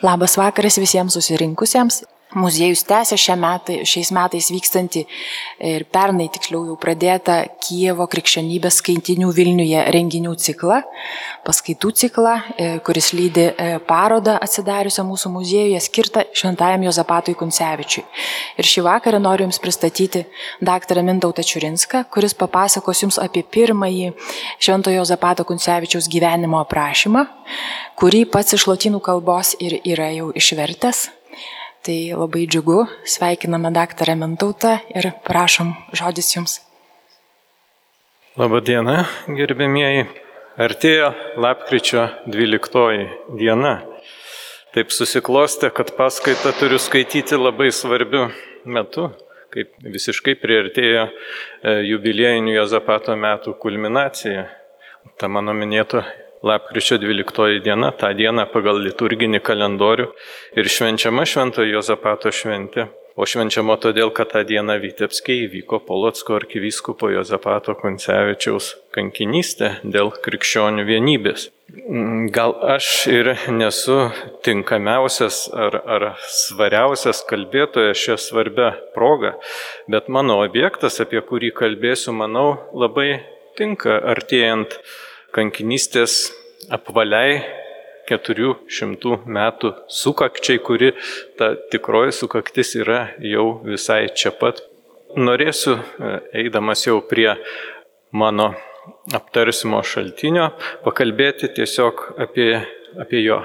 Labas vakaras visiems susirinkusiems. Muziejus tęsia metai, šiais metais vykstantį ir pernai tiksliau jau pradėtą Kievo krikščionybės skaitinių Vilniuje renginių ciklą, paskaitų ciklą, e, kuris lydi e, parodą atsidariusią mūsų muziejuje skirtą Šventajam Jozapatui Kuncevičiui. Ir šį vakarą noriu Jums pristatyti dr. Mintautą Čiurinską, kuris papasakos Jums apie pirmąjį Šventojo Jozapato Kuncevičiaus gyvenimo aprašymą, kurį pats iš lotynų kalbos ir yra jau išvertęs Tai labai džiugu, sveikiname daktarą Mintautą ir prašom žodis jums. Labadiena, gerbėmieji. Artėjo lapkričio 12 diena. Taip susiklostė, kad paskaitą turiu skaityti labai svarbiu metu, kaip visiškai priartėjo e, jubiliejinių Jozapato metų kulminacija. Ta mano minėto Lapkričio 12 diena, tą dieną pagal liturginį kalendorių ir švenčiama Šventojo Jozapato šventė. O švenčiama todėl, kad tą dieną Vitebskiai įvyko Polotsko arkivyskupo Jozapato Koncevičiaus kankinystė dėl krikščionių vienybės. Gal aš ir nesu tinkamiausias ar, ar svariausias kalbėtojas šią svarbę progą, bet mano objektas, apie kurį kalbėsiu, manau, labai tinka artėjant kankinystės apvaliai 400 metų sukakčiai, kuri ta tikroji sukaktis yra jau visai čia pat. Norėsiu, e, eidamas jau prie mano aptarsimo šaltinio, pakalbėti tiesiog apie apie jo,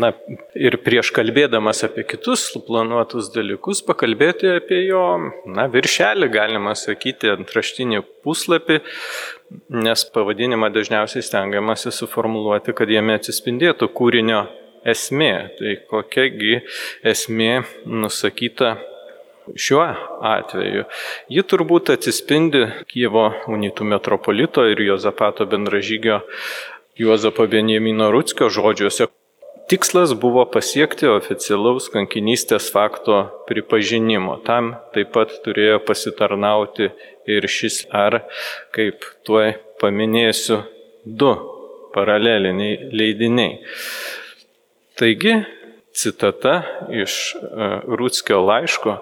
na, ir prieš kalbėdamas apie kitus planuotus dalykus, pakalbėti apie jo, na, viršelį, galima sakyti, antraštinį puslapį, nes pavadinimą dažniausiai stengiamasi suformuluoti, kad jame atsispindėtų kūrinio esmė. Tai kokiagi esmė nusakyta šiuo atveju. Ji turbūt atsispindi Kievo unitų metropolito ir Jozapato bendražygio Juozapo Benjamino Rutskio žodžiuose. Tikslas buvo pasiekti oficialaus kankinystės fakto pripažinimo. Tam taip pat turėjo pasitarnauti ir šis ar, kaip tuoj paminėsiu, du paraleliniai leidiniai. Taigi, citata iš e, Rūtskio laiško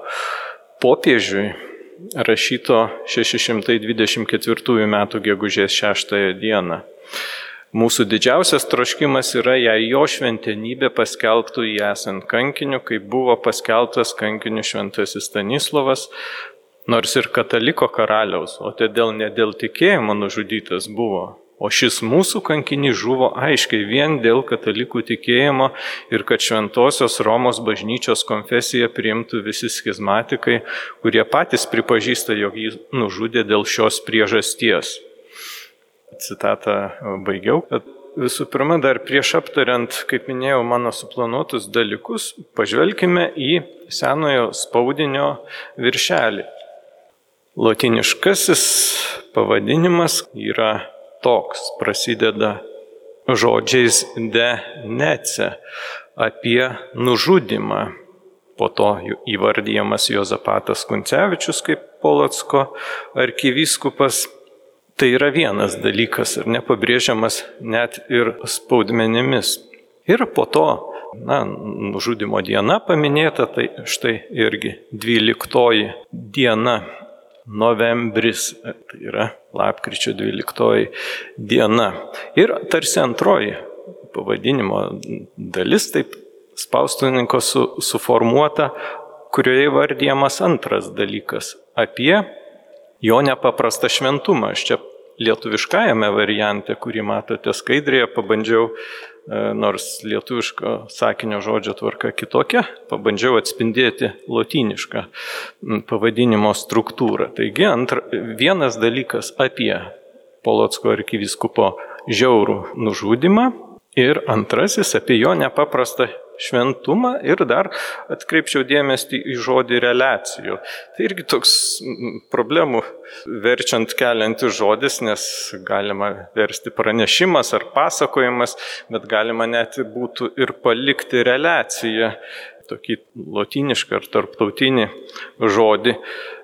popiežiui rašyto 624 m. gegužės 6 dieną. Mūsų didžiausias troškimas yra, jei jo šventenybė paskelbtų jį esant kankiniu, kaip buvo paskelbtas kankiniu šventasis Stanislavas, nors ir kataliko karaliaus, o todėl ne dėl tikėjimo nužudytas buvo. O šis mūsų kankinys žuvo aiškiai vien dėl katalikų tikėjimo ir kad šventosios Romos bažnyčios konfesiją priimtų visi schizmatikai, kurie patys pripažįsta, jog jį nužudė dėl šios priežasties citatą baigiau. Visų pirma, dar prieš aptariant, kaip minėjau, mano suplanuotus dalykus, pažvelkime į senojo spaudinio viršelį. Lotiniškasis pavadinimas yra toks, prasideda žodžiais de nece apie nužudimą. Po to įvardyjamas Jozapatas Kuncevičius kaip Polotsko arkivyskupas Tai yra vienas dalykas ir nepabrėžiamas net ir spaudmenimis. Ir po to, na, nužudimo diena paminėta, tai štai irgi 12 diena, novembris, tai yra lapkričio 12 diena. Ir tarsi antroji pavadinimo dalis, taip spaustuninko su, suformuota, kurioje vardyjamas antras dalykas apie jo nepaprastą šventumą. Aš čia lietuviškajame variante, kurį matote skaidrėje, pabandžiau, e, nors lietuviško sakinio žodžio tvarka kitokia, pabandžiau atspindėti lotynišką pavadinimo struktūrą. Taigi antra, vienas dalykas apie Polotsko arkiviskupo žiaurų nužudimą ir antrasis apie jo nepaprastą šventumą ir dar atkreipčiau dėmesį į žodį relacijų. Tai irgi toks problemų verčiant keliantis žodis, nes galima versti pranešimas ar pasakojimas, bet galima net būtų ir palikti relaciją, tokį lotinišką ar tarptautinį žodį.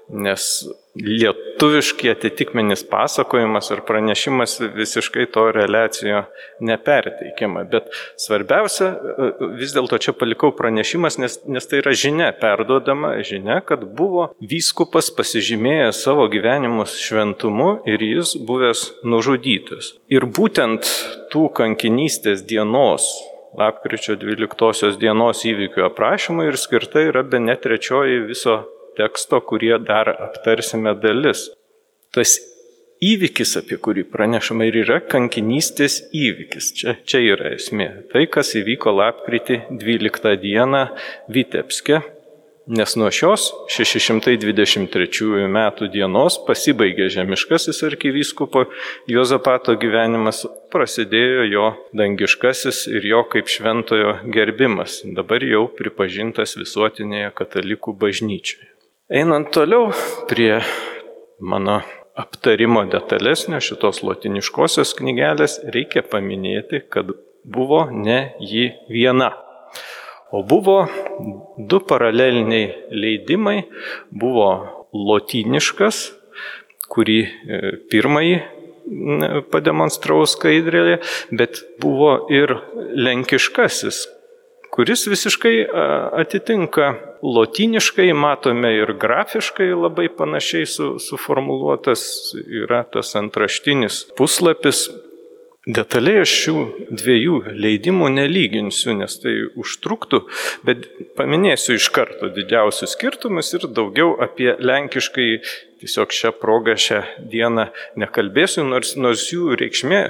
nes lietuviškai atitikmenis pasakojimas ar pranešimas visiškai to relacijo neperteikiama. Bet svarbiausia, vis dėlto čia palikau pranešimas, nes, nes tai yra žinia, perduodama žinia, kad buvo vyskupas pasižymėjęs savo gyvenimus šventumu ir jis buvęs nužudytas. Ir būtent tų kankinystės dienos lapkričio 12 dienos įvykių aprašymui ir skirta yra be net trečioji viso teksto, kurie dar aptarsime dalis. Tas įvykis, apie kurį pranešama ir yra kankinystės įvykis. Čia, čia yra esmė. Tai, kas įvyko lapkritį 12 dieną Vitebske, nes nuo šios 623 metų dienos pasibaigė žemiškasis arkivyskupo Jozapato gyvenimas, prasidėjo jo dangiškasis ir jo kaip šventojo gerbimas, dabar jau pripažintas visuotinėje katalikų bažnyčioje. Einant toliau prie mano aptarimo detalesnio šitos lotiniškosios knygelės, reikia paminėti, kad buvo ne ji viena. O buvo du paraleliniai leidimai, buvo lotiniškas, kurį e, pirmąjį pademonstravau skaidrėje, bet buvo ir lenkiškasis, kuris visiškai atitinka lotiniškai, matome ir grafiškai labai panašiai su, suformuluotas yra tas antraštinis puslapis. Detaliai aš šių dviejų leidimų nelyginsiu, nes tai užtruktų, bet paminėsiu iš karto didžiausius skirtumus ir daugiau apie lenkiškai tiesiog šią progą šią dieną nekalbėsiu, nors, nors jų reikšmė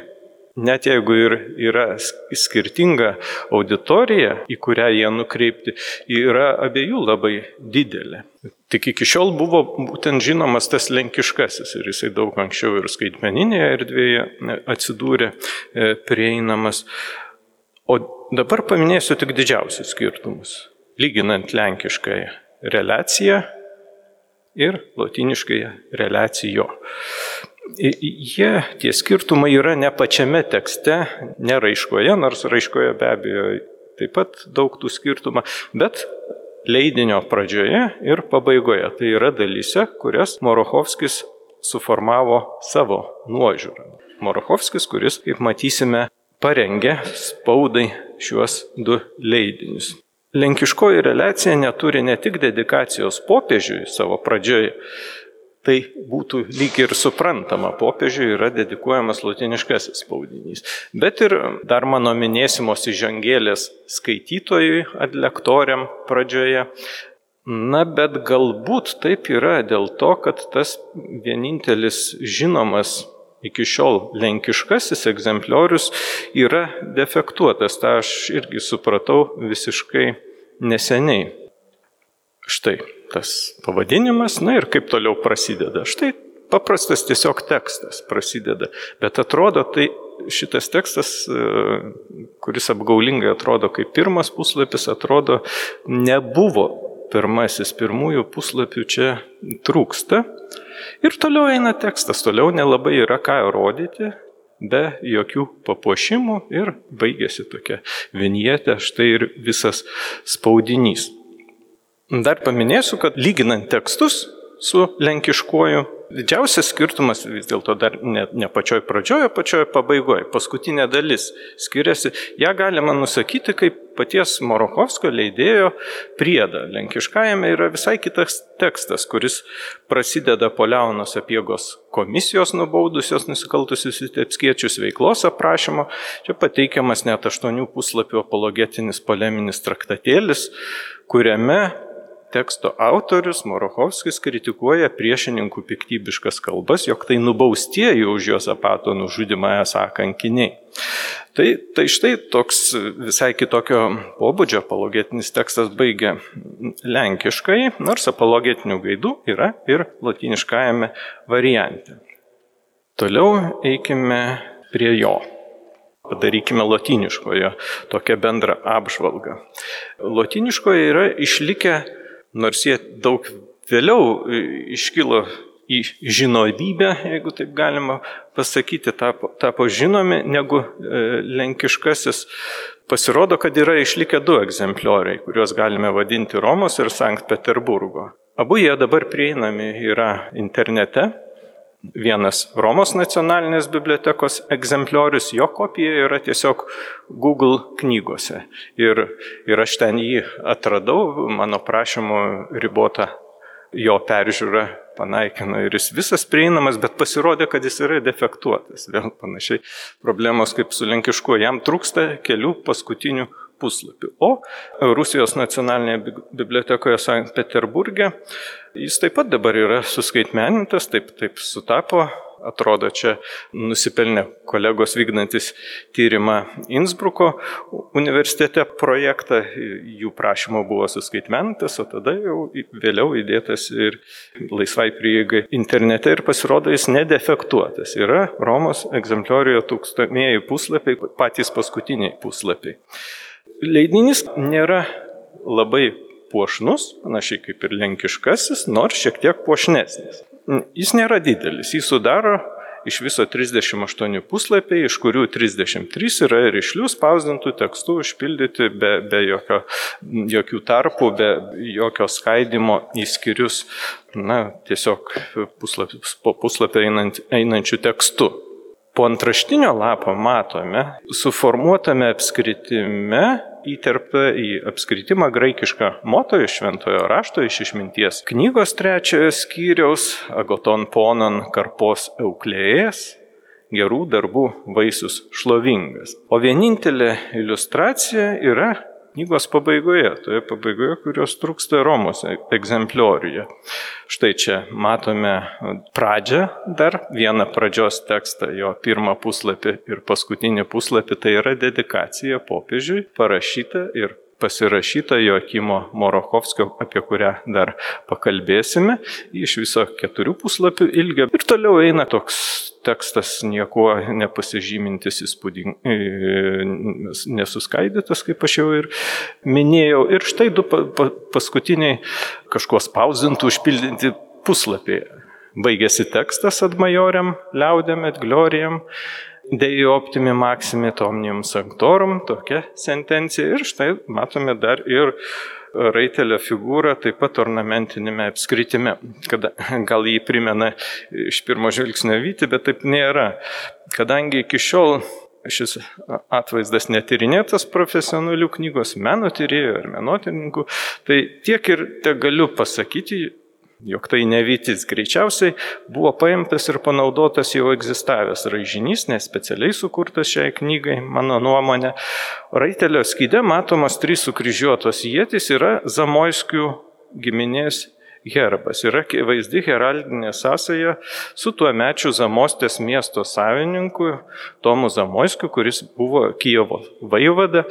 Net jeigu ir yra skirtinga auditorija, į kurią jie nukreipti, yra abiejų labai didelė. Tik iki šiol buvo būtent žinomas tas lenkiškasis ir jisai daug anksčiau ir skaitmeninėje erdvėje atsidūrė e, prieinamas. O dabar paminėsiu tik didžiausius skirtumus, lyginant lenkiškąją relaciją ir latiniškąją relacijo jie, tie skirtumai yra ne pačiame tekste, ne raiškoje, nors raiškoje be abejo taip pat daug tų skirtumų, bet leidinio pradžioje ir pabaigoje. Tai yra dalyse, kurias Morochovskis suformavo savo nuožiūrą. Morochovskis, kuris, kaip matysime, parengė spaudai šiuos du leidinius. Lenkiškoji relacija neturi ne tik dedikacijos popiežiui savo pradžioje, tai būtų lyg ir suprantama, popiežiui yra dedikuojamas latiniškasis spaudinys. Bet ir dar mano minėsimos įžangėlės skaitytojui adlektoriam pradžioje. Na, bet galbūt taip yra dėl to, kad tas vienintelis žinomas iki šiol lenkiškasis egzempliorius yra defektuotas. Ta aš irgi supratau visiškai neseniai. Štai tas pavadinimas, na ir kaip toliau prasideda. Štai paprastas tiesiog tekstas prasideda, bet atrodo tai šitas tekstas, e, kuris apgaulingai atrodo kaip pirmas puslapis, atrodo nebuvo pirmasis, pirmųjų puslapių čia trūksta. Ir toliau eina tekstas, toliau nelabai yra ką rodyti, be jokių papuošimų ir baigėsi tokia vinietė, štai ir visas spaudinys. Dar paminėsiu, kad lyginant tekstus su lenkiškuoju, didžiausias skirtumas vis dėlto dar ne, ne pačioj pradžioje, pačioj pabaigoje. Paskutinė dalis skiriasi. Ja galima nusakyti kaip paties Morokovskio leidėjo priedą. Lenkiškajame yra visai kitas tekstas, kuris prasideda po Leonos apiegos komisijos nubaudusios nusikaltusius tepskiečius veiklos aprašymo. Čia pateikiamas net aštuonių puslapių apologetinis poleminis traktatėlis, kuriame teksto autorius Morochovskis kritikuoja priešininkų piktybiškas kalbas, jog tai nubaustieji už jo zapato nužudimą esą kankiniai. Tai, tai štai toks visai kitokio pobūdžio apologetinis tekstas baigia lenkiškai, nors apologetinių gaidų yra ir latiniškajame variante. Toliau eikime prie jo. Padarykime latiniškojo tokią bendrą apžvalgą. Latiniškoje yra išlikę nors jie daug vėliau e, iškilo į žinomybę, jeigu taip galima pasakyti, tapo, tapo žinomi negu e, lenkiškasis. Pasirodo, kad yra išlikę du egzemplioriai, kuriuos galime vadinti Romos ir Sankt Peterburgo. Abu jie dabar prieinami yra internete. Vienas Romos nacionalinės bibliotekos egzempliorius, jo kopija yra tiesiog Google knygose. Ir, ir aš ten jį atradau, mano prašymu ribota jo peržiūra panaikino ir jis visas prieinamas, bet pasirodė, kad jis yra defektuotas. Vėl panašiai problemos kaip su lenkišku, jam trūksta kelių paskutinių puslapių. O Rusijos nacionalinėje bibliotekoje Sankt Peterburgė jis taip pat dabar yra suskaitmenintas, taip, taip sutapo atrodo čia nusipelnė kolegos vykdantis tyrimą Innsbruko universitete projektą, jų prašymo buvo suskaitmentas, o tada jau vėliau įdėtas ir laisvai prieigai internete ir pasirodo jis nedefektuotas. Yra Romos egzempliorijoje tūkstamieji puslapiai, patys paskutiniai puslapiai. Leidinys nėra labai puošnus, panašiai kaip ir lenkiškasis, nors šiek tiek puošnesnis. Jis nėra didelis, jį sudaro iš viso 38 puslapiai, iš kurių 33 yra ryšlių spausdintų tekstų užpildyti be, be jokio, jokių tarpų, be jokio skaidimo į skirius, na, tiesiog puslapį, po puslapį einant, einančių tekstų. Po antraštinio lapo matome suformuotame apskritime įterpta į apskritimą graikišką moto iš šventojo rašto, iš išminties knygos trečiojo skyriaus, agoton ponan karpos euklėjas, gerų darbų vaisius šlovingas. O vienintelė iliustracija yra knygos pabaigoje, toje pabaigoje, kurios trūksta Romos egzemplioriuje. Štai čia matome pradžią, dar vieną pradžios tekstą, jo pirmą puslapį ir paskutinį puslapį, tai yra dedikacija popiežiui, parašyta ir pasirašyta Joakimo Morochovskio, apie kurią dar pakalbėsime, iš viso keturių puslapių ilgio. Ir toliau eina toks tekstas niekuo nepasižymintis įspūding, nesuskaidytas, kaip aš jau ir minėjau. Ir štai du paskutiniai kažkuo spausintų, užpildinti puslapiai. Baigėsi tekstas ad majoriam, liaudėm, et gloriam. Dei optimi maximi tomnium sanctorum, tokia sentencija. Ir štai matome dar ir raitelio figūrą taip pat ornamentinėme apskritime. Kada, gal jį primena iš pirmo žvilgsnio vyti, bet taip nėra. Kadangi iki šiol šis atvaizdas netyrinėtas profesionalių knygos meno tyrėjų ar menotininkų, tai tiek ir te galiu pasakyti, jog tai nevytis greičiausiai buvo paimtas ir panaudotas jau egzistavęs raižinys, nespecialiai sukurtas šiai knygai, mano nuomonė. Raitelio skyde matomos trys sukryžiuotos jėtis yra Zamoiskių giminės herbas. Yra vaizdi heraldinė sąsaja su tuo mečiu Zamostės miesto savininku Tomu Zamoiskiu, kuris buvo Kijevo vaivada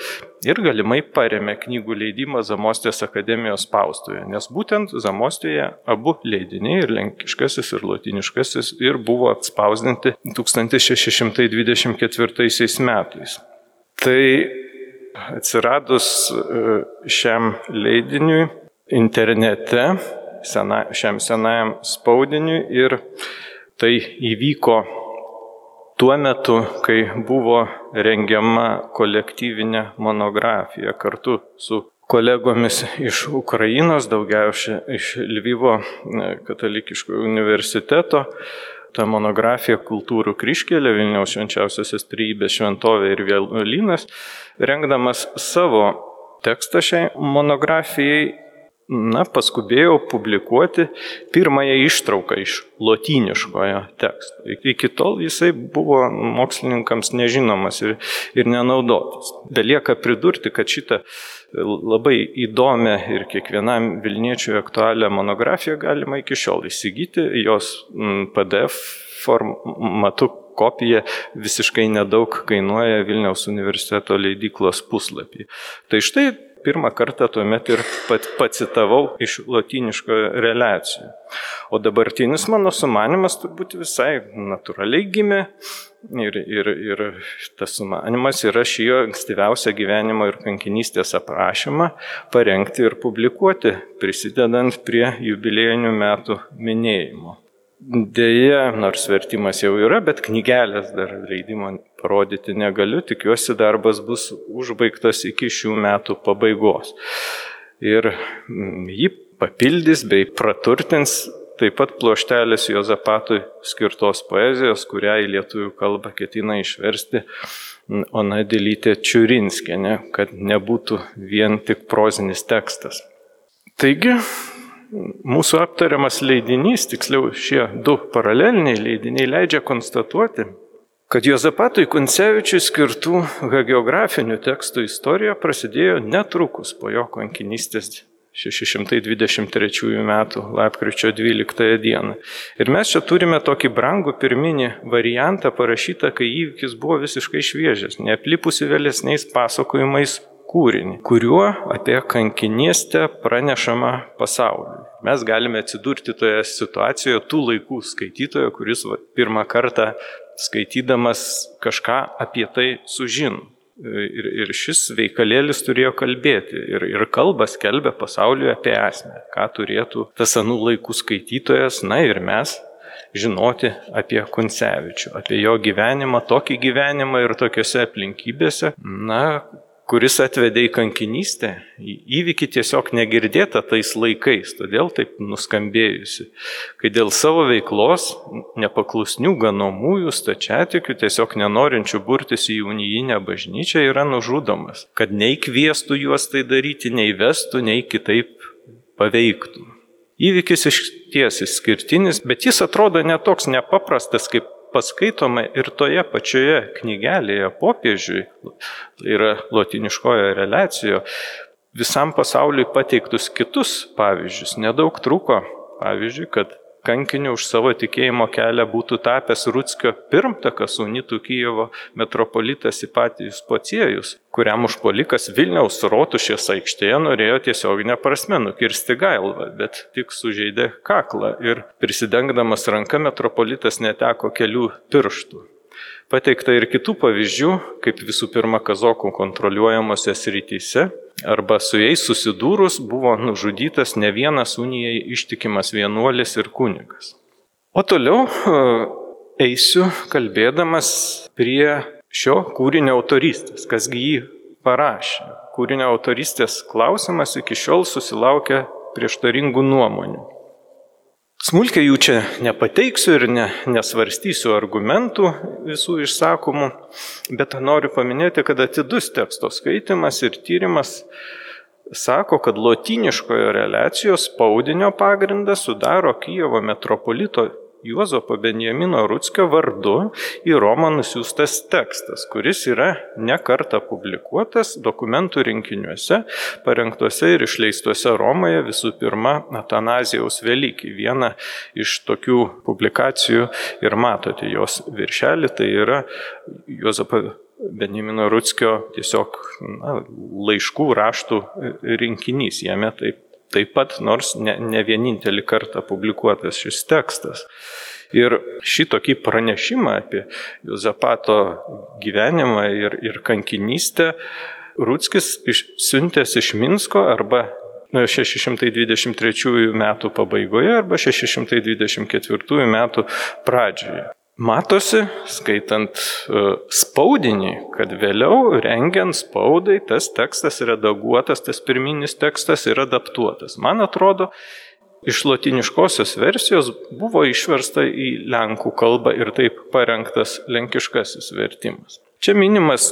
ir galimai paremė knygų leidimą Zamostės akademijos spaustuvėje, nes būtent Zamostėje abu leidiniai, ir lenkiškasis, ir lotiniškasis, ir buvo atspausdinti 1624 metais. Tai atsiradus e, šiam leidiniui internete sena, šiam senajam spaudiniui ir tai įvyko tuo metu, kai buvo rengiama kolektyvinė monografija kartu su kolegomis iš Ukrainos, daugiausia iš Lvivo e, katalikiškojo universiteto. Ta monografija Kultūrų kryškelė Vilniaus švenčiausiasis trybės šventovė ir vienuolynas, rengdamas savo tekstą šiai monografijai, na, paskubėjau publikuoti pirmąją ištrauką iš lotyniškojo teksto. Iki tol jisai buvo mokslininkams nežinomas ir, ir nenaudotas. Belieka pridurti, kad šitą labai įdomią ir kiekvienam Vilniečiui aktualią monografiją galima iki šiol įsigyti. Jos PDF formatu kopija visiškai nedaug kainuoja Vilniaus universiteto leidyklos puslapį. Tai štai pirmą kartą tuomet ir pat, pacitavau iš latiniško relacijų. O dabartinis mano sumanimas turbūt visai natūraliai gimė ir, ir, ir tas sumanimas yra šį jo ankstyviausią gyvenimo ir kankinystės aprašymą parengti ir publikuoti, prisidedant prie jubiliejinių metų minėjimo. Deja, nors vertimas jau yra, bet knygelės dar leidimo parodyti negaliu, tikiuosi darbas bus užbaigtas iki šių metų pabaigos. Ir mm, jį papildys bei praturtins taip pat pluoštelis Jozapatui skirtos poezijos, kurią į lietuvių kalbą ketina išversti Ona Delytė Čiurinskienė, kad nebūtų vien tik prozinis tekstas. Taigi, mūsų aptariamas leidinys, tiksliau šie du paraleliniai leidiniai leidžia konstatuoti, kad Jozapatui Kuncevičiui skirtų hagiografinių tekstų istorija prasidėjo netrukus po jo kankinystės 623 m. lapkričio 12 d. Ir mes čia turime tokį brangų pirminį variantą parašytą, kai įvykis buvo visiškai šviežias, neaplipusi vėlesniais pasakojimais kūrinį, kuriuo apie kankinystę pranešama pasauliui. Mes galime atsidurti toje situacijoje tų laikų skaitytojo, kuris pirmą kartą skaitydamas kažką apie tai sužino. Ir, ir šis veikalėlis turėjo kalbėti ir, ir kalbą skelbė pasauliu apie esmę, ką turėtų tas anų laikų skaitytojas, na ir mes žinoti apie Kuncevičių, apie jo gyvenimą, tokį gyvenimą ir tokiuose aplinkybėse, na, kuris atvedė į kankinystę, įvykį tiesiog negirdėta tais laikais, todėl taip nuskambėjusi, kai dėl savo veiklos nepaklusnių ganomųjų stačiatikių, tiesiog nenorinčių burtis į unijinę bažnyčią, yra nužudomas, kad nei kvieštų juos tai daryti, nei vestų, nei kitaip paveiktų. Įvykis iš ties išskirtinis, bet jis atrodo netoks nepaprastas, kaip paskaitome ir toje pačioje knygelėje popiežiui, yra lotiniškojo relacijoje, visam pasauliui pateiktus kitus pavyzdžius. Nedaug truko, pavyzdžiui, kad kankiniu už savo tikėjimo kelią būtų tapęs Rutskio pirmtakas unitų Kyjevo metropolitas Ipatijus Pociejus, kuriam užpolikas Vilniaus rotušės aikštėje norėjo tiesioginę prasme nukirsti galvą, bet tik sužeidė kaklą ir prisidengdamas ranką metropolitas neteko kelių pirštų. Pateikta ir kitų pavyzdžių, kaip visų pirma kazokų kontroliuojamose srityse, arba su jais susidūrus buvo nužudytas ne vienas unijai ištikimas vienuolis ir kunigas. O toliau e, eisiu kalbėdamas prie šio kūrinio autoristės, kasgi jį parašė. Kūrinio autoristės klausimas iki šiol susilaukia prieštaringų nuomonių. Smulkiai jų čia nepateiksiu ir ne, nesvarstysiu argumentų visų išsakomų, bet noriu paminėti, kad atidus teksto skaitimas ir tyrimas sako, kad lotiniškojo relacijos spaudinio pagrindą sudaro Kyivo metropolito Juozapo Benjamino Rutskio vardu į Romą nusiųstas tekstas, kuris yra nekarta publikuotas dokumentų rinkiniuose, parengtuose ir išleistuose Romoje visų pirma Atanazijaus Velykį. Viena iš tokių publikacijų ir matote jos viršelį, tai yra Juozapo Benjamino Rutskio tiesiog na, laiškų raštų rinkinys. Jame taip taip pat, nors ne, ne vienintelį kartą publikuotas šis tekstas. Ir šitokį pranešimą apie Juzapato gyvenimą ir, ir kankinystę Rutskis siuntęs iš Minsko arba 623 metų pabaigoje arba 624 metų pradžioje. Matosi, skaitant e, spaudinį, kad vėliau rengiant spaudai tas tekstas redaguotas, tas pirminis tekstas yra adaptuotas. Man atrodo, iš latiniškosios versijos buvo išversta į lenkų kalbą ir taip parengtas lenkiškasis vertimas. Čia minimas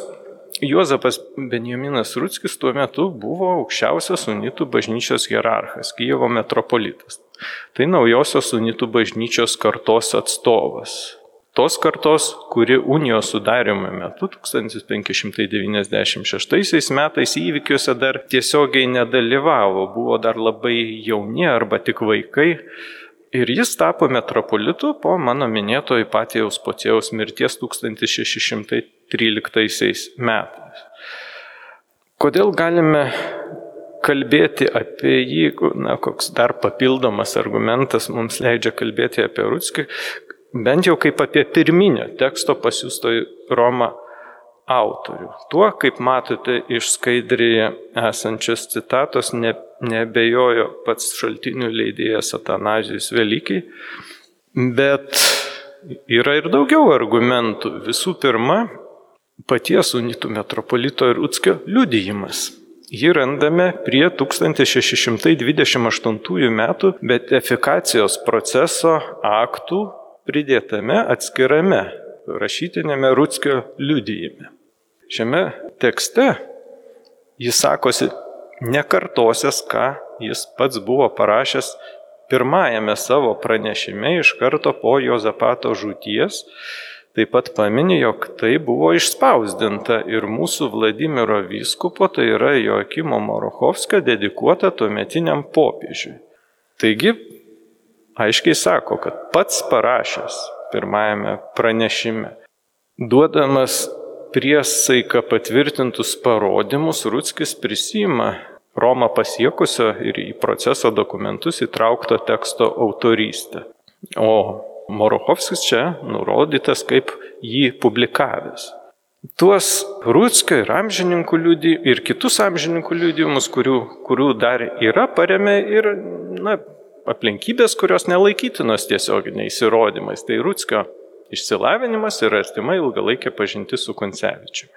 Juozapas Benjaminas Rutskis tuo metu buvo aukščiausias unitų bažnyčios hierarchas, Kyivo metropolitas. Tai naujosios unitų bažnyčios kartos atstovas tos kartos, kuri unijos sudarimo metu 1596 metais įvykiuose dar tiesiogiai nedalyvavo, buvo dar labai jauni arba tik vaikai. Ir jis tapo metropolitu po mano minėto Ipatijaus pocėjaus mirties 1613 metais. Kodėl galime kalbėti apie jį, na, koks dar papildomas argumentas mums leidžia kalbėti apie Rutskį, bent jau kaip apie pirminio teksto pasiūsto į Romą autorių. Tuo, kaip matote iš skaidrėje esančios citatos, ne, nebejojo pats šaltinių leidėjas Atanazijus Velykiai, bet yra ir daugiau argumentų. Visų pirma, paties unitų metropolito ir Utskio liudijimas. Jį randame prie 1628 metų betifikacijos proceso aktų pridėtame atskirame rašytinėme Rutskio liudyjime. Šiame tekste jis sakosi nekartosias, ką jis pats buvo parašęs pirmajame savo pranešime iš karto po Jozapato žūties. Taip pat paminė, jog tai buvo išspausdinta ir mūsų Vladimiro vyskupo, tai yra Joakimo Morochovskio, dedikuota tuometiniam popiežiui. Taigi, aiškiai sako, kad pats parašęs pirmajame pranešime, duodamas priesaiką patvirtintus parodymus, Rutskis prisima Romą pasiekusio ir į proceso dokumentus įtraukto teksto autorystę. O Morochovskis čia nurodytas kaip jį publikavęs. Tuos Rūtskio ir amžininkų liudį ir kitus amžininkų liudijimus, kurių, kurių dar yra, paremė ir na, aplinkybės, kurios nelaikytinos tiesioginiais įrodymais. Tai Rūtskio išsilavinimas ir artima ilgalaikė pažinti su Koncevičiumi.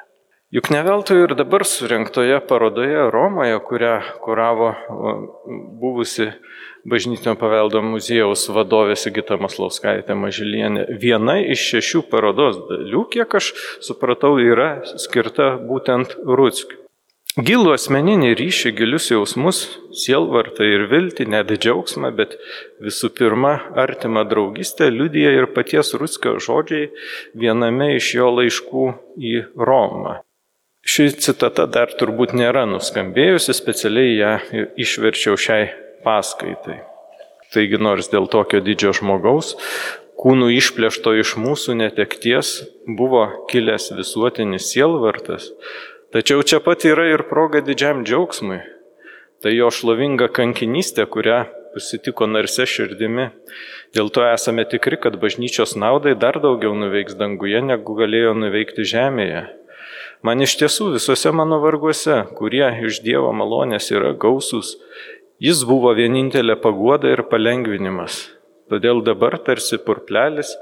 Juk ne veltui ir dabar surinktoje parodoje Romoje, kurią kuravo buvusi bažnytinio paveldo muziejaus vadovė Sigita Maslauskaitė Mažilienė, viena iš šešių parodos dalių, kiek aš supratau, yra skirta būtent Rutskiui. Gilų asmeninį ryšį, gilius jausmus, sielvartą ir viltį, net džiaugsmą, bet visų pirma, artimą draugystę liudija ir paties Rutskio žodžiai viename iš jo laiškų į Romą. Ši citata dar turbūt nėra nuskambėjusi, specialiai ją išverčiau šiai paskaitai. Taigi nors dėl tokio didžio žmogaus, kūnų išplėšto iš mūsų netekties, buvo kilęs visuotinis sielvartas, Tačiau čia pat yra ir proga didžiam džiaugsmui. Tai jo šlovinga kankinystė, kurią pasitiko narse širdimi. Dėl to esame tikri, kad bažnyčios naudai dar daugiau nuveiks danguje, negu galėjo nuveikti žemėje. Man iš tiesų visuose mano varguose, kurie iš Dievo malonės yra gausus, jis buvo vienintelė paguoda ir palengvinimas. Todėl dabar tarsi purplelis,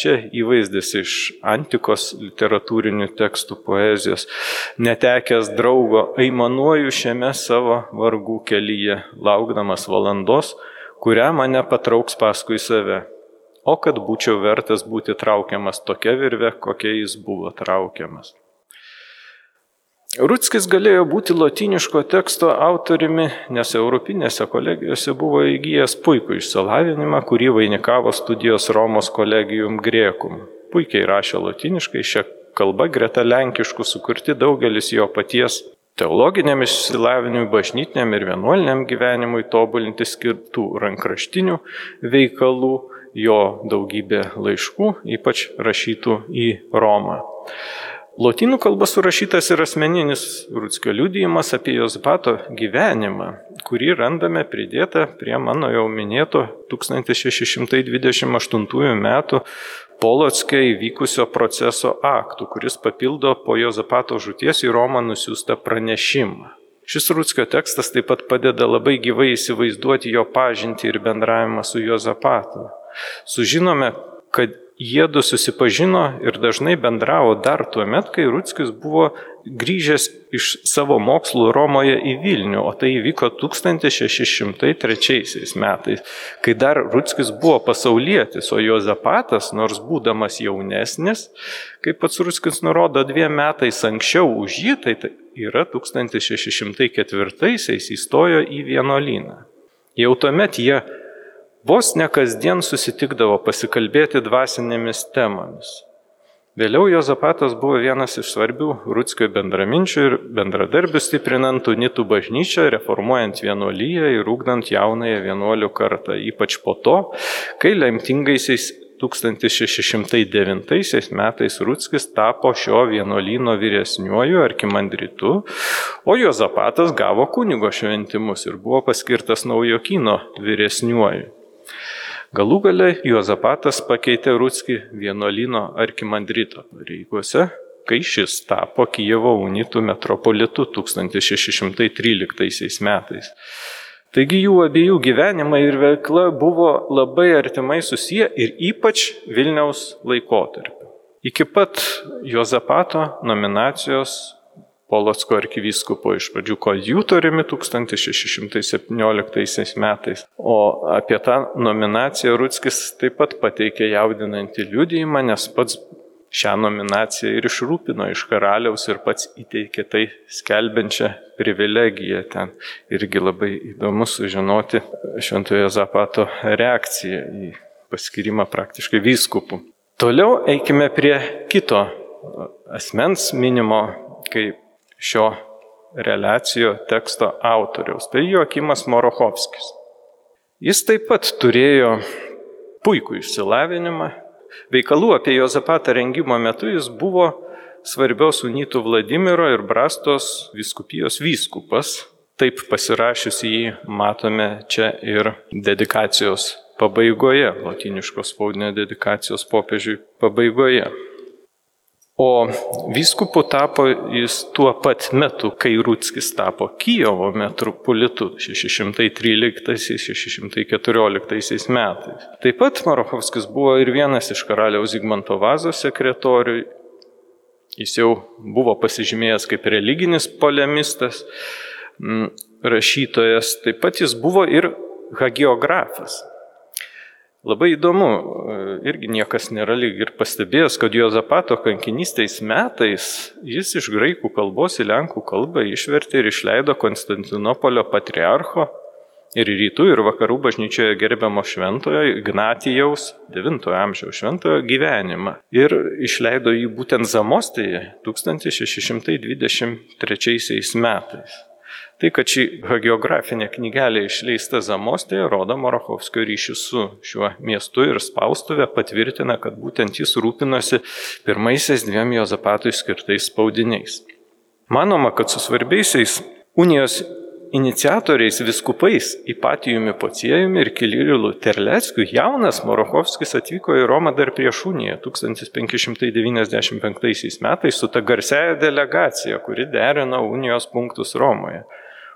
čia įvaizdis iš antikos literatūrinių tekstų poezijos, netekęs draugo, aimanuoju šiame savo vargų kelyje, laukdamas valandos, kurią mane patrauks paskui save. O kad būčiau vertas būti traukiamas tokia virve, kokia jis buvo traukiamas. Rutskis galėjo būti latiniško teksto autoriumi, nes Europinėse kolegijose buvo įgyjęs puikų išsilavinimą, kurį vainikavo studijos Romos kolegijum grėkum. Puikiai rašė latiniškai, šią kalbą greta lenkiškų sukurti daugelis jo paties teologiniam išsilavinimui, bažnytiniam ir vienuoliniam gyvenimui tobulinti skirtų rankraštinių veikalų, jo daugybė laiškų, ypač rašytų į Romą. Lotynų kalba surašytas ir asmeninis Rutskio liudijimas apie Jozbato gyvenimą, kurį randame pridėtą prie mano jau minėto 1628 m. Polotskė įvykusio proceso aktų, kuris papildo po Jozapato žūties į Romą nusiųstą pranešimą. Šis Rutskio tekstas taip pat padeda labai gyvai įsivaizduoti jo pažinti ir bendravimą su Jozapatu. Sužinome, kad jiedu susipažino ir dažnai bendravo dar tuo met, kai Rutskis buvo grįžęs iš savo mokslų Romoje į Vilnių, o tai įvyko 1603 metais, kai dar Rutskis buvo pasaulietis, o Jozapatas, nors būdamas jaunesnis, kaip pats Rutskis nurodo, dviem metais anksčiau už jį, tai yra 1604 įstojo į vienuolyną. Jau tuomet jie Vos ne kasdien susitikdavo pasikalbėti dvasinėmis temomis. Vėliau Jozapatas buvo vienas iš svarbių Rutskio bendraminčių ir bendradarbių stiprinant unitų bažnyčią, reformuojant vienuolyje ir ūkdant jaunąją vienuolių kartą, ypač po to, kai lemtingaisiais 1609 metais Rutskis tapo šio vienuolyno vyresniuoju arkimandritu, o Jozapatas gavo kunigo šventimus ir buvo paskirtas naujokino vyresniuoju. Galų gale Juozapatas pakeitė Rutskį vienuolino arkimandrito pareigose, kai šis tapo Kijevo unitų metropolitu 1613 metais. Taigi jų abiejų gyvenimai ir veikla buvo labai artimai susiję ir ypač Vilniaus laikotarpiu. Iki pat Jozapato nominacijos Polocko arkivyskupo iš pradžių koadjutoriumi 1617 metais. O apie tą nominaciją Rutskis taip pat pateikė jaudinantį liudijimą, nes pats šią nominaciją ir išrūpino iš karaliaus ir pats įteikė tai skelbiančią privilegiją ten. Irgi labai įdomu sužinoti Šventojo Zapato reakciją į paskirimą praktiškai vyskupų. Toliau eikime prie kito asmens minimo kaip šio relacijo teksto autoriaus. Tai Joakimas Morochovskis. Jis taip pat turėjo puikų išsilavinimą. Veikalų apie Jozapatą rengimo metu jis buvo svarbios unitų Vladimiro ir Brastos viskupijos vyskupas. Taip pasirašius jį matome čia ir dedikacijos pabaigoje, latiniškos spaudinio dedikacijos popiežiui pabaigoje. O vyskupu tapo jis tuo pat metu, kai Rūtskis tapo Kijevo metropolitu 613-614 metais. Taip pat Marochovskis buvo ir vienas iš karaliaus Zigmanto Vazo sekretorių. Jis jau buvo pasižymėjęs kaip religinis polemistas, rašytojas. Taip pat jis buvo ir hagiografas. Labai įdomu, e, irgi niekas nėra lyg ir pastebėjęs, kad Jozapato kankinystės metais jis iš graikų kalbos į lenkų kalbą išvertė ir išleido Konstantinopolio patriarcho ir rytų ir vakarų bažnyčioje gerbiamo šventojo Ignatijaus 9 amžiaus šventojo gyvenimą. Ir išleido jį būtent Zamostėje 1623 metais. Tai, kad ši hagiografinė knygelė išleista Zamostėje, rodo Marochovskio ryšių su šiuo miestu ir spaustuvė patvirtina, kad būtent jis rūpinosi pirmaisiais dviem Jozapatui skirtais spaudiniais. Manoma, kad su svarbiaisiais unijos iniciatoriais viskupais Ipatijumi Pociejumi ir Kilirilu Terleckiu jaunas Morochovskis atvyko į Romą dar prieš uniją 1595 metais su ta garsiaja delegacija, kuri derino unijos punktus Romoje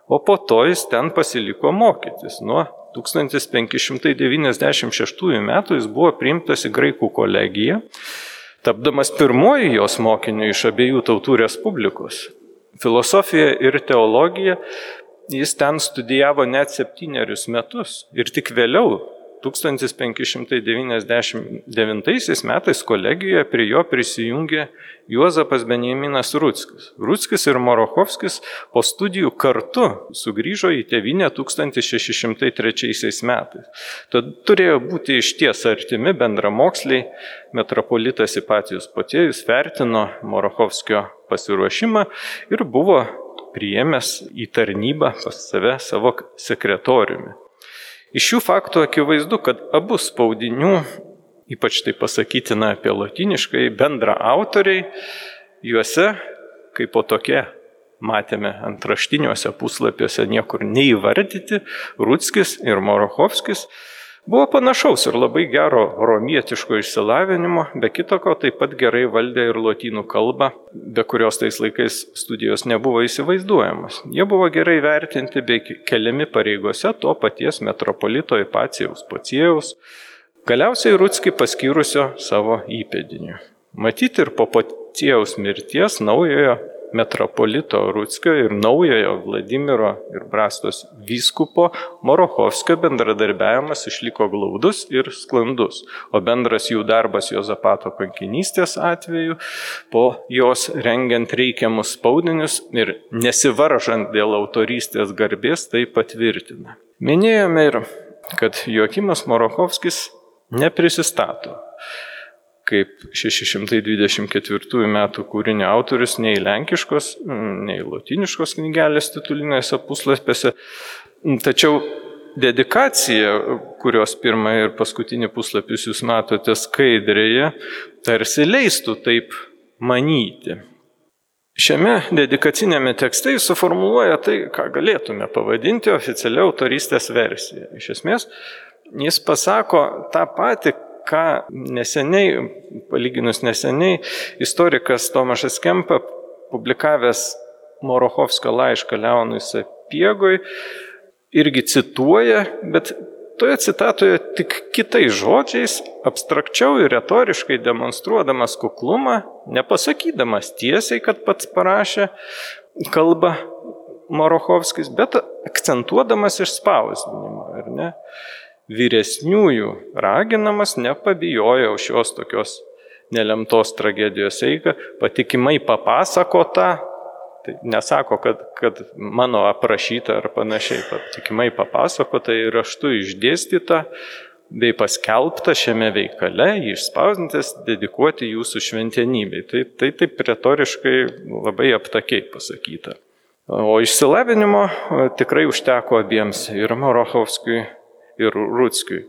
o po to jis ten pasiliko mokytis. Nuo 1596 metų jis buvo priimtas į Graikų kolegiją, tapdamas pirmoji jos mokiniu iš abiejų tautų respublikos. Filosofiją ir teologiją jis ten studijavo net septynerius metus ir tik vėliau 1599 metais kolegijoje prie jo prisijungė Juozapas Benjaminas Rutskis. Rutskis ir Morochovskis po studijų kartu sugrįžo į tevinę 1603 metais. Tad turėjo būti iš ties artimi bendramoksliai, metropolitas Ipatijus Potėjus vertino Morochovskio pasiruošimą ir buvo priėmęs į tarnybą pas save savo sekretoriumi. Iš šių faktų akivaizdu, kad abu spaudinių, ypač tai pasakytina apie latiniškai, bendra autoriai, juose kaip po tokie matėme antraštiniuose puslapiuose niekur neįvardyti, Rutskis ir Morochovskis Buvo panašaus ir labai gero romietiško išsilavinimo, be kitoko taip pat gerai valdė ir lotynų kalbą, be kurios tais laikais studijos nebuvo įsivaizduojamos. Jie buvo gerai vertinti bei keliami pareigose to paties metropolito Ipacijaus Pociejaus, galiausiai Rutski paskyrusio savo įpėdiniu. Matyti ir po Pociejaus mirties naujojo metropolito Rutskio ir naujojo Vladimiro ir Brastos vyskupo Morochovskio bendradarbiavimas išliko glaudus ir sklandus, o bendras jų darbas Jozapato kankinystės atveju, po jos rengiant reikiamus spaudinius ir nesivaržant dėl autorystės garbės, tai patvirtina. Minėjome ir, kad Joakimas Morochovskis neprisistato kaip 624 metų kūrinio autorius nei lenkiškos, nei latiniškos knygelės titulinėse puslapiuose. Tačiau dedikacija, kurios pirmą ir paskutinį puslapius jūs matote skaidrėje, tarsi leistų taip manyti. Šiame dedikacinėme tekste jis suformuoluoja tai, ką galėtume pavadinti oficialia autoristės versija. Iš esmės, jis pasako tą patį, ką neseniai, palyginus neseniai, istorikas Tomašas Kempa, publikavęs Morochovskio laišką Leonui Sapiegui, irgi cituoja, bet toje citatoje tik kitais žodžiais, abstrakčiau ir retoriškai demonstruodamas kuklumą, nepasakydamas tiesiai, kad pats parašė, kalba Morochovskis, bet akcentuodamas išspausdinimą, ar ne? Vyresniųjų raginamas nepabijojo šios tokios nelemtos tragedijos eigą, patikimai papasakota, tai nesako, kad, kad mano aprašyta ar panašiai, patikimai papasakota ir raštu išdėstyta, bei paskelbta šiame veikale, išspausdintas, dedikuoti jūsų šventenybei. Tai, tai taip retoriškai labai aptakiai pasakyta. O išsilavinimo e, tikrai užteko abiems ir Morochovskijui, ir Rutskiui.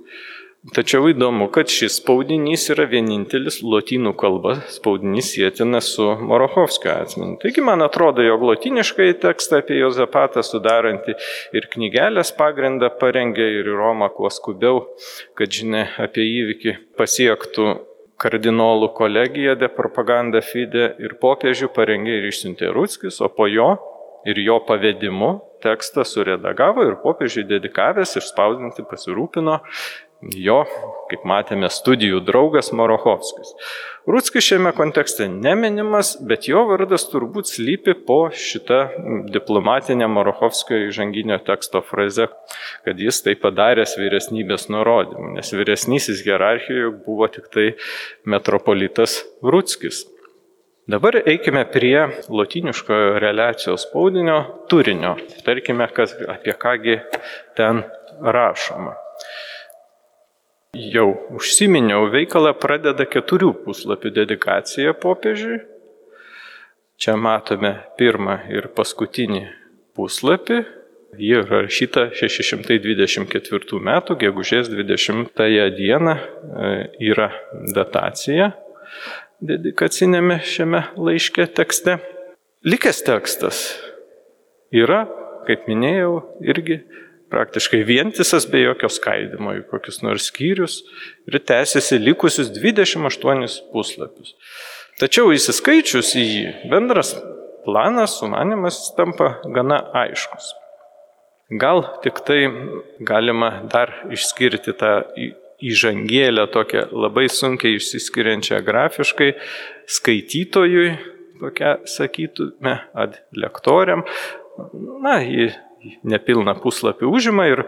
Tačiau įdomu, kad šis spaudinys yra vienintelis lotynų kalba spaudinys sėtina su Morochovskio atmeniu. Taigi man atrodo, jog lotiniškai tekstą apie Jozapatą sudarantį ir knygelės pagrindą parengė ir į Romą kuo skubiau, kad žinia apie įvykį pasiektų kardinolų kolegiją de propaganda fide ir popiežių parengė ir išsiuntė Rutskis, o po jo ir jo pavedimu tekstą suredagavo ir popiežiui dedikavęs išspausdinti pasirūpino jo, kaip matėme, studijų draugas Morochovskis. Rutskis šiame kontekste neminimas, bet jo vardas turbūt slypi po šitą diplomatinę Morochovskio įžanginio teksto frazę, kad jis tai padaręs vyresnybės nurodymų, nes vyresnysis hierarchijoje buvo tik tai metropolitas Rutskis. Dabar eikime prie lotiniškojo relacijos spaudinio turinio. Tarkime, kas, apie kągi ten rašoma. Jau užsiminiau, veikalą pradeda keturių puslapių dedikacija popiežiui. Čia matome pirmą ir paskutinį puslapį. Ji rašyta 624 metų, gegužės 20 dieną e, yra datacija dedikacinėme šiame laiške tekste. Likęs tekstas yra, kaip minėjau, irgi praktiškai vientisas be jokio skaidimo į kokius nors skyrius ir tęsiasi likusius 28 puslapius. Tačiau įsiskaičius į jį, bendras planas, sumanimas tampa gana aiškus. Gal tik tai galima dar išskirti tą įžangėlę tokią labai sunkiai išsiskiriančią grafiškai skaitytojui, tokia sakytume, ad lektoriam. Na, jį nepilną puslapį užima ir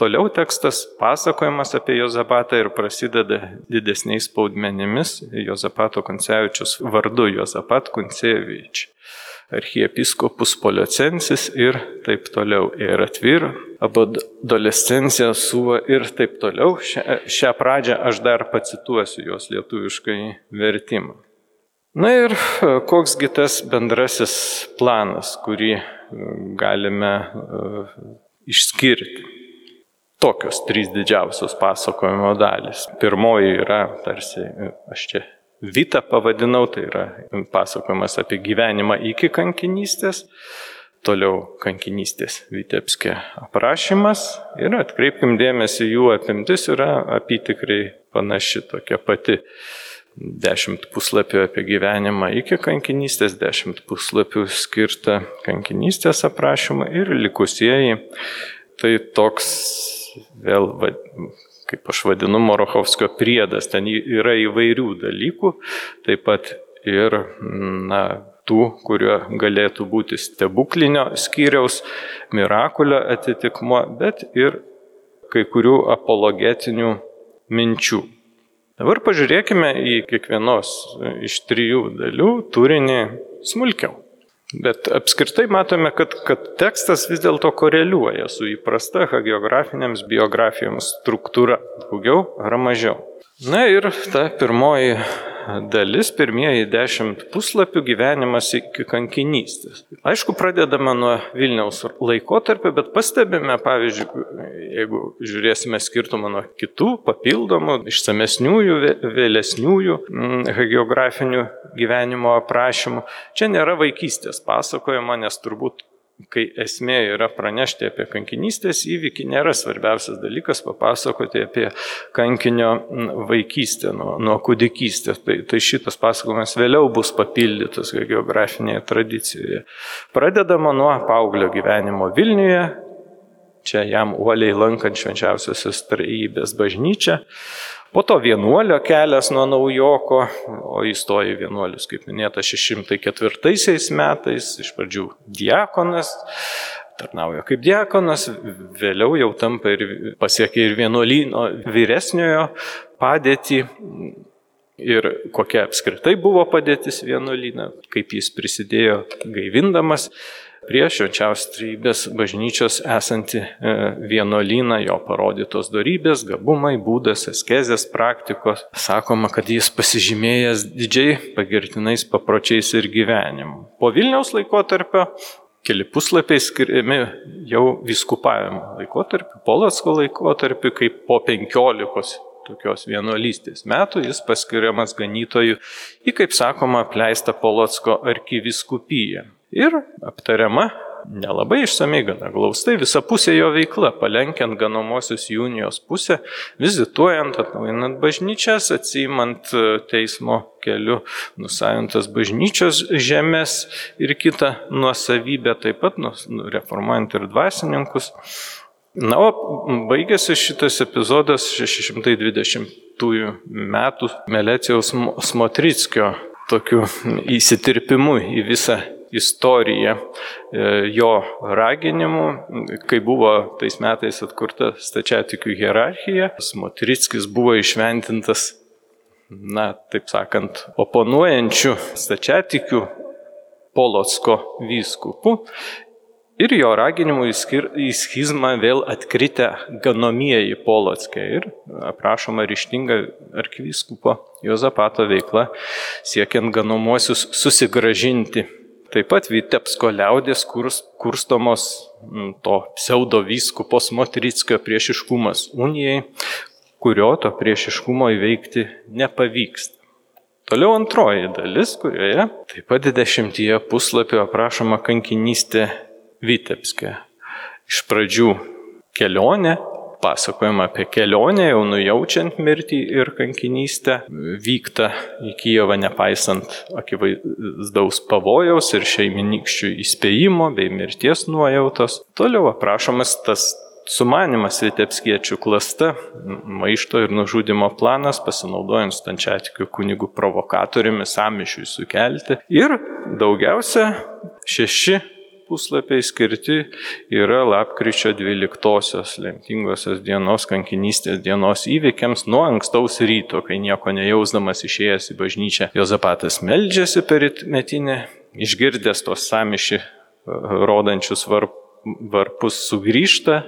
toliau tekstas pasakojimas apie Jozapatą ir prasideda didesniais spaudmenimis Jozapato Koncevičius vardu Jozapat Koncevičius archiepiskopus poliocensis ir taip toliau. Ir atvir, abadolescencija suva ir taip toliau. Šią, šią pradžią aš dar pacituosiu jos lietuviškai vertimą. Na ir e, koksgi tas bendrasis planas, kurį e, galime uh, išskirti. Tokios trys didžiausios pasakojimo dalis. Pirmoji yra tarsi, aš čia Vita pavadinau, tai yra pasakojimas apie gyvenimą iki kankinystės, toliau kankinystės Vitebskė aprašymas ir atkreipkim dėmesį, jų apimtis yra apytikrai panaši, tokia pati. Dešimt puslapių apie gyvenimą iki kankinystės, dešimt puslapių skirta kankinystės aprašymą ir likusieji. Tai toks vėl kaip aš vadinu, Morochovskio priedas. Ten yra įvairių dalykų, taip pat ir na, tų, kurio galėtų būti stebuklinio skyriaus, mirakulio atitikmo, bet ir kai kurių apologetinių minčių. Dabar pažiūrėkime į kiekvienos iš trijų dalių turinį smulkiau. Bet apskritai matome, kad, kad tekstas vis dėlto koreliuoja su įprasta hagiografinėms biografijoms struktūra, daugiau ar mažiau. Na ir ta pirmoji dalis, pirmieji dešimt puslapių gyvenimas iki kankinystės. Aišku, pradedame nuo Vilniaus laikotarpio, bet pastebime, pavyzdžiui, jeigu žiūrėsime skirtumą nuo kitų papildomų, išsamesniųjų, vėlesniųjų mm, geografinių gyvenimo aprašymų, čia nėra vaikystės pasakojama, nes turbūt kai esmė yra pranešti apie kankinystės įvykį, nėra svarbiausias dalykas papasakoti apie kankinio vaikystę, nuo, nuo kūdikystės. Tai, tai šitas pasakojimas vėliau bus papildytas geografinėje tradicijoje. Pradedama nuo paauglio gyvenimo Vilniuje, čia jam uoliai lankant švenčiausiosios trejybės bažnyčią. Po to vienuolio kelias nuo naujoko, o įstojo vienuolius, kaip minėta, 604 metais, iš pradžių diakonas, tarnauja kaip diakonas, vėliau jau tampa ir pasiekia ir vienuolyno vyresniojo padėtį. Ir kokia apskritai buvo padėtis vienuolyne, kaip jis prisidėjo gaivindamas prie švenčiausios trybės bažnyčios esanti e, vienuolyną, jo parodytos darybės, gabumai, būdas, askezės, praktikos. Sakoma, kad jis pasižymėjęs didžiai pagirtinais papročiais ir gyvenimu. Po Vilniaus laikotarpio keli puslapiai skiriami jau viskupavimo laikotarpiu, Polotsko laikotarpiu, kaip po penkiolikos tokios vienuolystės metų jis paskiriamas ganytojų į, kaip sakoma, apleistą Polotsko arkiviskupiją. Ir aptariama nelabai išsamei, gana glaustai, visa pusė jo veikla, palenkiant ganomosios junijos pusę, vizituojant, atnaujinant bažnyčias, atsijimant e, teismo keliu nusavintas bažnyčios žemės ir kitą nuosavybę, taip pat nu, reformuojant ir dvasininkus. Na, o baigėsi šitas epizodas 620 metų Melecijaus Smotrickio tokiu įsitirpimu į visą istoriją e, jo raginimu, kai buvo tais metais atkurta stačiatikių hierarchija, Smotrickis buvo išventintas, na, taip sakant, oponuojančių stačiatikių Polotsko vyskupų ir jo raginimu į schizmą vėl atkritę ganomieji Polotskė ir aprašoma ryštinga arkivyskupo Jozapato veikla siekiant ganomuosius susigražinti Taip pat Vitepsko liaudės kurs, kurstomos to pseudo vyskupos Motrickio priešiškumas unijai, kurio to priešiškumo įveikti nepavyksta. Toliau antroji dalis, kurioje taip pat dešimtyje puslapio aprašoma kankinystė Vitebske. Iš pradžių kelionė pasakojama apie kelionę, jau nujaučiant mirtį ir kankinystę, vykta į Kijevą nepaisant akivaizdaus pavojaus ir šeiminykščių įspėjimo bei mirties nuojautos. Toliau aprašomas tas sumanimas Vitepskiečių klasta, maišto ir nužudimo planas, pasinaudojant stančiatikių kunigų provokatoriumi samišiui sukelti. Ir daugiausia šeši puslapiai skirti yra lapkričio 12-osios lemtingosios dienos kankinystės dienos įvykiams nuo ankstaus ryto, kai nieko nejausdamas išėjęs į bažnyčią. Jozapatas meldžiasi per metinę, išgirdęs tos samiši e, rodančius varp, varpus sugrįžta,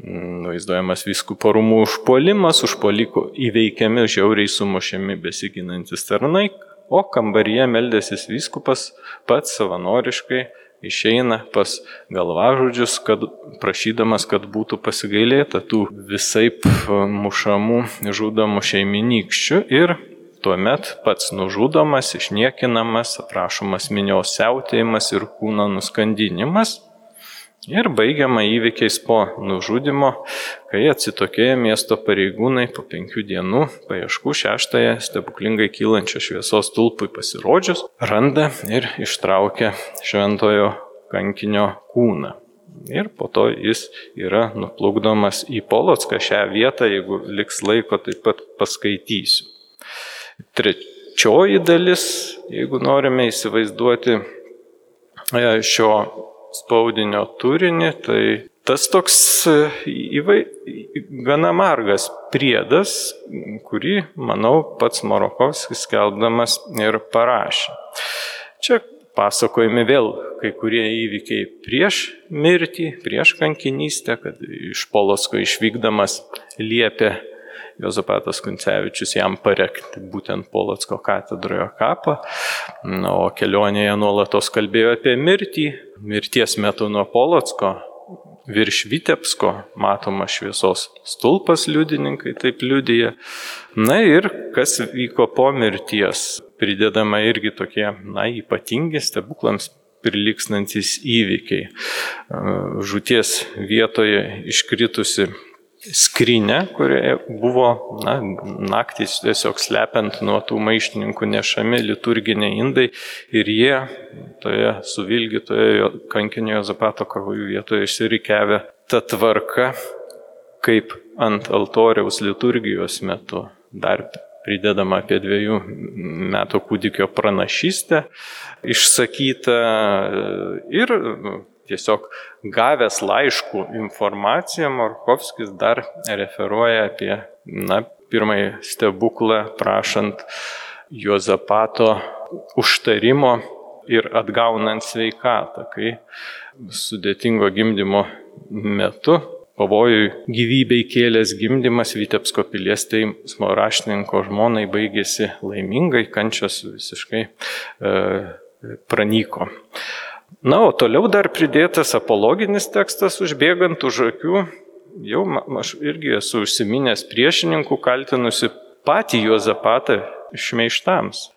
vaizduojamas viskupo rūmų užpuolimas, užpuoliko įveikiami, žiauriai sumušiami besiginantis tarnai, o kambaryje meldėsis viskupas pats savanoriškai išeina pas galvažudžius, kad, prašydamas, kad būtų pasigailėta tų visaip mušamų, žudomų šeiminykščių ir tuomet pats nužudomas, išniekinamas, aprašomas minios siautėjimas ir kūno nuskandinimas. Ir baigiama įvykiais po nužudimo, kai atsitokėję miesto pareigūnai po penkių dienų paieškų šeštąją stebuklingai kylančią šviesos tulpui pasirodžius, randa ir ištraukia šventojo kankinio kūną. Ir po to jis yra nuplukdomas į Polotską šią vietą, jeigu liks laiko, taip pat paskaitysiu. Trečioji dalis, jeigu norime įsivaizduoti e, šio spaudinio turinį, tai tas toks e, įvai, gana margas priedas, kurį, manau, pats Marokovskis skelbdamas ir parašė. Čia pasakojami vėl kai kurie įvykiai prieš mirtį, prieš kankinystę, kad iš Polosko išvykdamas liepė Jozapatas Kuncevičius jam parekti būtent Polotsko katedroje kapą. O kelionėje nuolatos kalbėjo apie mirtį. Mirties metu nuo Polotsko virš Vitepsko matoma šviesos stulpas liudininkai taip liudyja. Na ir kas vyko po mirties, pridedama irgi tokie, na, ypatingi stebuklams prilykstantis įvykiai. Žūties vietoje iškritusi skrinę, kurioje buvo na, naktys tiesiog slepiant nuo tų maištininkų nešami liturginiai indai ir jie toje suvilgytoje kankinio Zapato kraujo vietoje išsirikiavę ta tvarka, kaip ant altoriaus liturgijos metu dar pridedama apie dviejų metų kūdikio pranašystę išsakyta ir tiesiog gavęs laiškų informaciją, Markovskis dar referuoja apie na, pirmąjį stebuklą, prašant Juozapato užtarimo ir atgaunant sveikatą, kai sudėtingo gimdymo metu pavojui gyvybei kėlęs gimdymas Vitebsko pilies teismo raštininko žmonai baigėsi laimingai, kančios visiškai e, pranyko. Na, o toliau dar pridėtas apologinis tekstas užbėgant už akių. Jau aš irgi esu užsiminęs priešininkų kaltinusi patį Juozapatą šmeištams.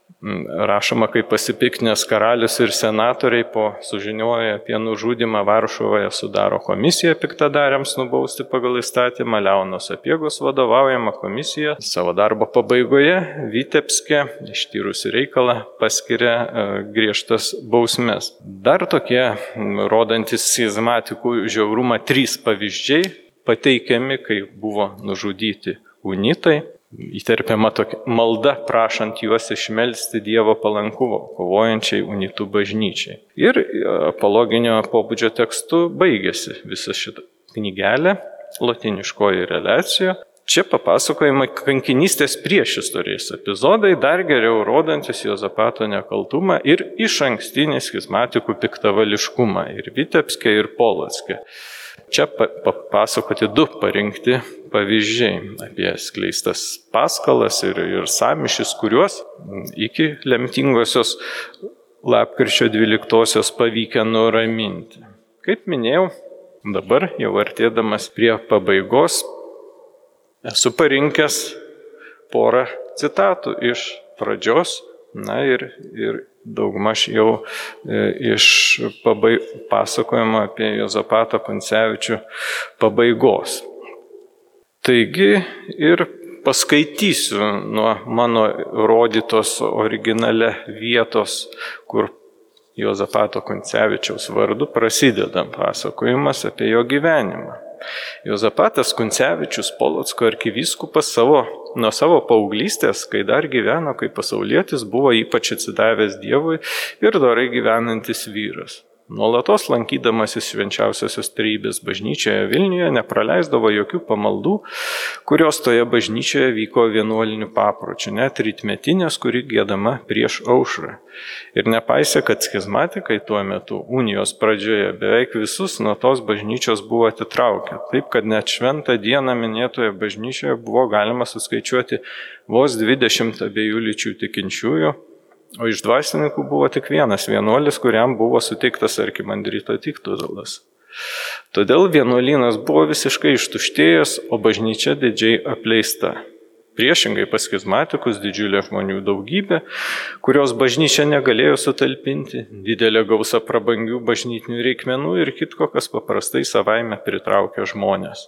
Rašoma, kaip pasipiknęs karalius ir senatoriai po sužinioję apie nužudimą Varšuvoje sudaro komisiją piktadariams nubausti pagal įstatymą. Leonos apiegos vadovaujama komisija savo darbo pabaigoje Vitebske ištyrusi reikalą paskiria e, griežtas bausmes. Dar tokie rodantis schizmatikų žiaurumą trys pavyzdžiai pateikiami, kai buvo nužudyti unitai įterpiama tokia malda, prašant juos išmelsti Dievo palankumo, kovojančiai unitų bažnyčiai. Ir e, apologinio pobūdžio tekstu baigėsi visa šita knygelė, latiniškoji relacija. Čia papasakojama kankinystės prieš istorijas epizodai, dar geriau rodantis Jozapato nekaltumą ir iš ankstinį schizmatikų piktavališkumą ir Vitebskė, ir Polotskė. Čia papasakoti du parinkti pavyzdžiai apie skleistas paskalas ir, ir samišis, kuriuos iki lemtingosios lapkričio 12-osios pavykę nuraminti. Kaip minėjau, dabar jau artėdamas prie pabaigos esu parinkęs porą citatų iš pradžios, na ir, ir daugmaž jau e, iš pabai, pasakojimo apie Jozapato Koncevičių pabaigos. Taigi ir paskaitysiu nuo mano rodytos originale vietos, kur Jozapato Koncevičiaus vardu prasideda pasakojimas apie jo gyvenimą. Jozapatas Kuncevičius Polotsko arkivyskupas savo, nuo savo paauglystės, kai dar gyveno kaip pasaulietis, buvo ypač atsidavęs Dievui ir dorai gyvenantis vyras. Nuolatos lankydamasis švenčiausiosios trybės bažnyčioje Vilniuje nepraleisdavo jokių pamaldų, kurios toje bažnyčioje vyko vienuolinių papročių, net rytmetinės, kuri gėdama prieš aušrą. Ir nepaisė, kad schizmatikai tuo metu unijos pradžioje beveik visus nuo tos bažnyčios buvo atitraukę, taip kad net šventą dieną minėtoje bažnyčioje buvo galima suskaičiuoti vos 20 abiejų lyčių tikinčiųjų O iš dvasininkų buvo tik vienas vienuolis, kuriam buvo suteiktas arkimandrito titulas. Todėl vienuolynas buvo visiškai ištuštėjęs, o bažnyčia didžiai apleista. Priešingai pas schizmatikus didžiulė žmonių daugybė, kurios bažnyčia negalėjo sutalpinti, didelė gausa prabangių bažnytinių reikmenų ir kitko, kas paprastai savaime pritraukia žmonės.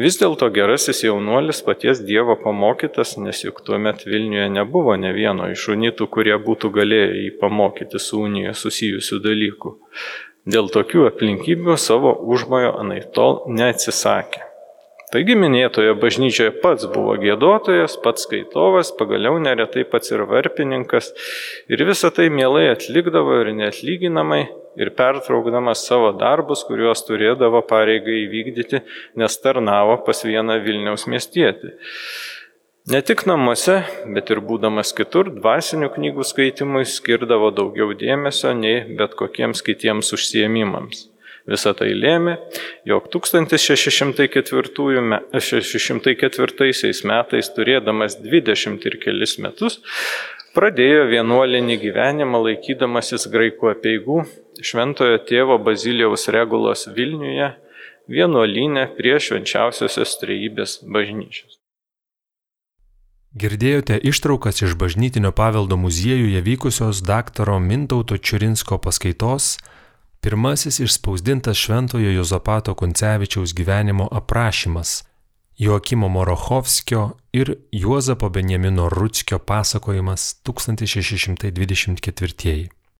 Vis dėlto gerasis jaunuolis paties Dievo pamokytas, nes juk tuo met Vilniuje nebuvo ne vieno iš unitų, kurie būtų galėję jį pamokyti su unija susijusių dalykų. Dėl tokių aplinkybių savo užmojo anaitol neatsisakė. Taigi minėtoje bažnyčioje pats buvo gėdotojas, pats skaitovas, pagaliau neretai pats ir varpininkas ir visą tai mielai atlikdavo ir neatlyginamai ir pertraukdamas savo darbus, kuriuos turėdavo pareigai įvykdyti, nes tarnavo pas vieną Vilniaus miestietį. Ne tik namuose, bet ir būdamas kitur, dvasinių knygų skaitimui skirdavo daugiau dėmesio nei bet kokiems kitiems užsiemimams. Visą tai lėmė, jog 1604, 1604 metais, turėdamas 20 ir kelis metus, pradėjo vienuolinį gyvenimą laikydamasis graikų apieigų Šventojo tėvo Bazilijaus regulos Vilniuje vienuolinė prie švenčiausiosios trejybės bažnyčios. Girdėjote ištraukas iš bažnytinio paveldo muziejuje vykusios daktaro Mintauto Čiurinsko paskaitos Pirmasis išspausdintas Šventojo Jozapato Koncevičiaus gyvenimo aprašymas Joakimo Morochovskio ir Juozapo Benjamino Rutskio pasakojimas 1624.